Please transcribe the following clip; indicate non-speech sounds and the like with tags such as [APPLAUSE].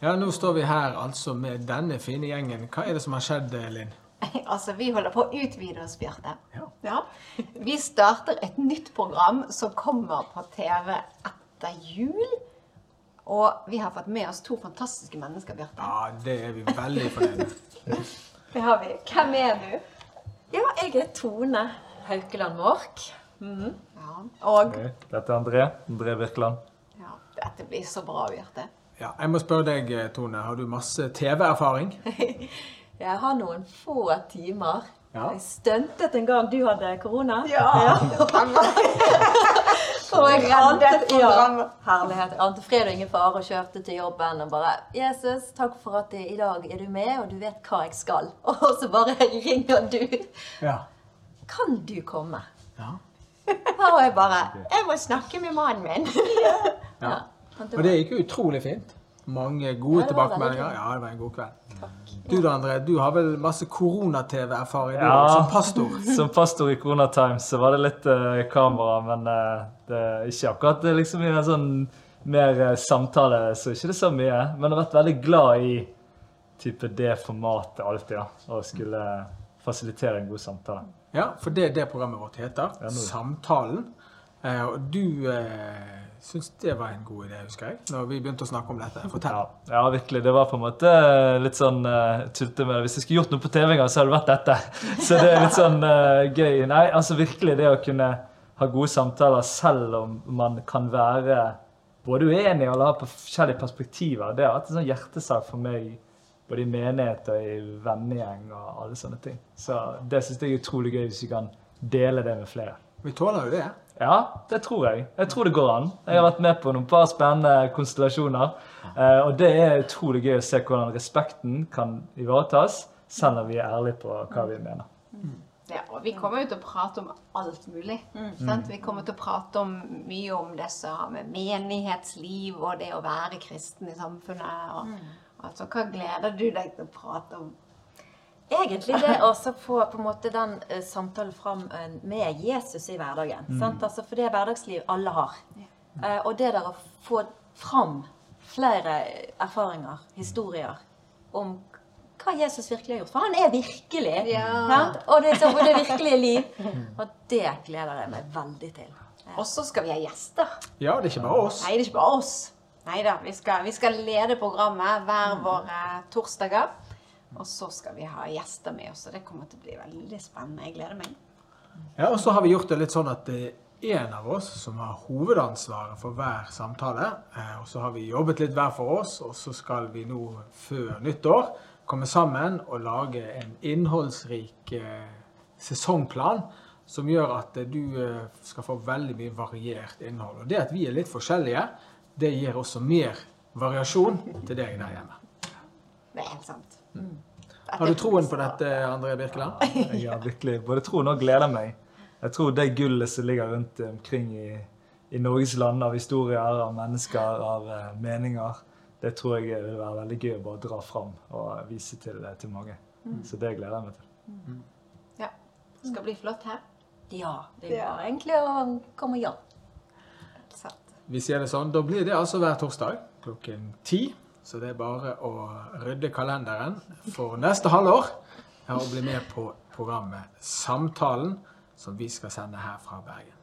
Ja, nå står vi her altså med denne fine gjengen. Hva er det som har skjedd, Linn? [LAUGHS] Altså, vi holder på å utvide oss, Bjarte. Ja. Ja. [LAUGHS] Vi starter et nytt program som kommer på TV etter jul. Og vi har fått med oss to fantastiske mennesker, Bjarte. Ja, det er vi veldig fornøyd med. [LAUGHS] Det har vi. Hvem er du? Ja, jeg er Tone Haukeland Mork. Ja. Og Dette er André. André Birkeland. ja, Dette blir så bra, Bjarte. Ja, jeg må spørre deg, Tone. Har du masse TV-erfaring? [LAUGHS] Jeg har noen få timer. Ja. Jeg stuntet en gang du hadde korona. Ja! [LAUGHS] [LAUGHS] Og jeg Reddet ante, ja, herlighet. Ante fred og ingen fare og kjørte til jobben og bare Jesus, takk for at i dag er du med, og du vet hva jeg skal. Og så bare ringer du. Ja. Kan du komme? ja. Og jeg bare Jeg må snakke med mannen min. ja. Og Og det gikk jo utrolig fint. Mange gode Ja, tilbakemeldinger. Ja, det var en god kveld. Du da, André, du har vel masse korona-TV-erfaring du, Ja. som pastor? [LAUGHS] Som pastor i Corona Times så var det litt uh, kamera, men uh, det er ikke akkurat det liksom i en sånn mer uh, samtale, så ikke det så mye. Men jeg har vært veldig glad i type det formatet alltid, ja. Å skulle fasilitere en god samtale. Ja, for det er det programmet vårt heter. Ja, Samtalen. Eh, og du eh, syntes det var en god idé, husker jeg, når vi begynte å snakke om dette. Fortell. Ja, ja, virkelig. Det var på en måte litt sånn uh, tulte med det. Hvis jeg skulle gjort noe på TV en gang, så hadde det vært dette. [LAUGHS] Så det er litt sånn uh, gøy. Nei, altså virkelig det å kunne ha gode samtaler selv om man kan være både uenig og ha forskjellige perspektiver. Det har vært en sånn hjertesak for meg både i menighet og i vennegjeng og alle sånne ting. Så det syns jeg er utrolig gøy hvis vi kan dele det med flere. Vi tåler jo det. Ja, det tror jeg. Jeg tror det går an. Jeg har vært med på noen par spennende konstellasjoner. eh, Og det er utrolig gøy å se hvordan respekten kan ivaretas, selv om vi er ærlige på hva vi mener. Ja, og vi kommer jo til å prate om alt mulig. Sant? Vi kommer til å prate om mye om det som har med menighetsliv og det å være kristen i samfunnet. Og, altså, hva gleder du deg til å prate om? Egentlig det å få på en måte den uh, samtalen fram uh, med Jesus i hverdagen. Sant? Altså, for det er hverdagsliv alle har. Uh, og det der å få fram flere erfaringer, historier, om hva Jesus virkelig har gjort. For han er virkelig. Ja. Og det er, så, det virkelige liv. Og det gleder jeg meg veldig til. Og så skal vi ha gjester. Ja, det er ikke bare oss. Nei, det er ikke bare oss. Nei da, vi skal, vi skal lede programmet hver våre torsdager. Og så skal vi ha gjester med oss, og det kommer til å bli veldig spennende. Jeg gleder meg. Ja, og så har vi gjort det litt sånn at det er en av oss som har hovedansvaret for hver samtale. Eh, Og så har vi jobbet litt hver for oss, og så skal vi nå før nyttår komme sammen og lage en innholdsrik eh, sesongplan som gjør at du eh, skal få veldig mye variert innhold. Og det at vi er litt forskjellige, det gir også mer variasjon til deg der hjemme. Det er helt sant. Har du troen på dette, André Birkeland? [LAUGHS] Har virkelig både troen og gleder meg. Jeg tror det gullet som ligger rundt omkring i, i Norges land av historier, av mennesker, av eh, meninger, det tror jeg vil være veldig gøy å bare dra fram og vise til, til mange. Så det gleder jeg meg til. Ja. Det skal bli flott her. Ja, det er bare egentlig å komme hjem. Vi sier det sånn, Da blir det altså hver torsdag klokken ti. Så det er bare å rydde kalenderen for neste halvår og bli med på programmet Samtalen, som vi skal sende her fra Bergen.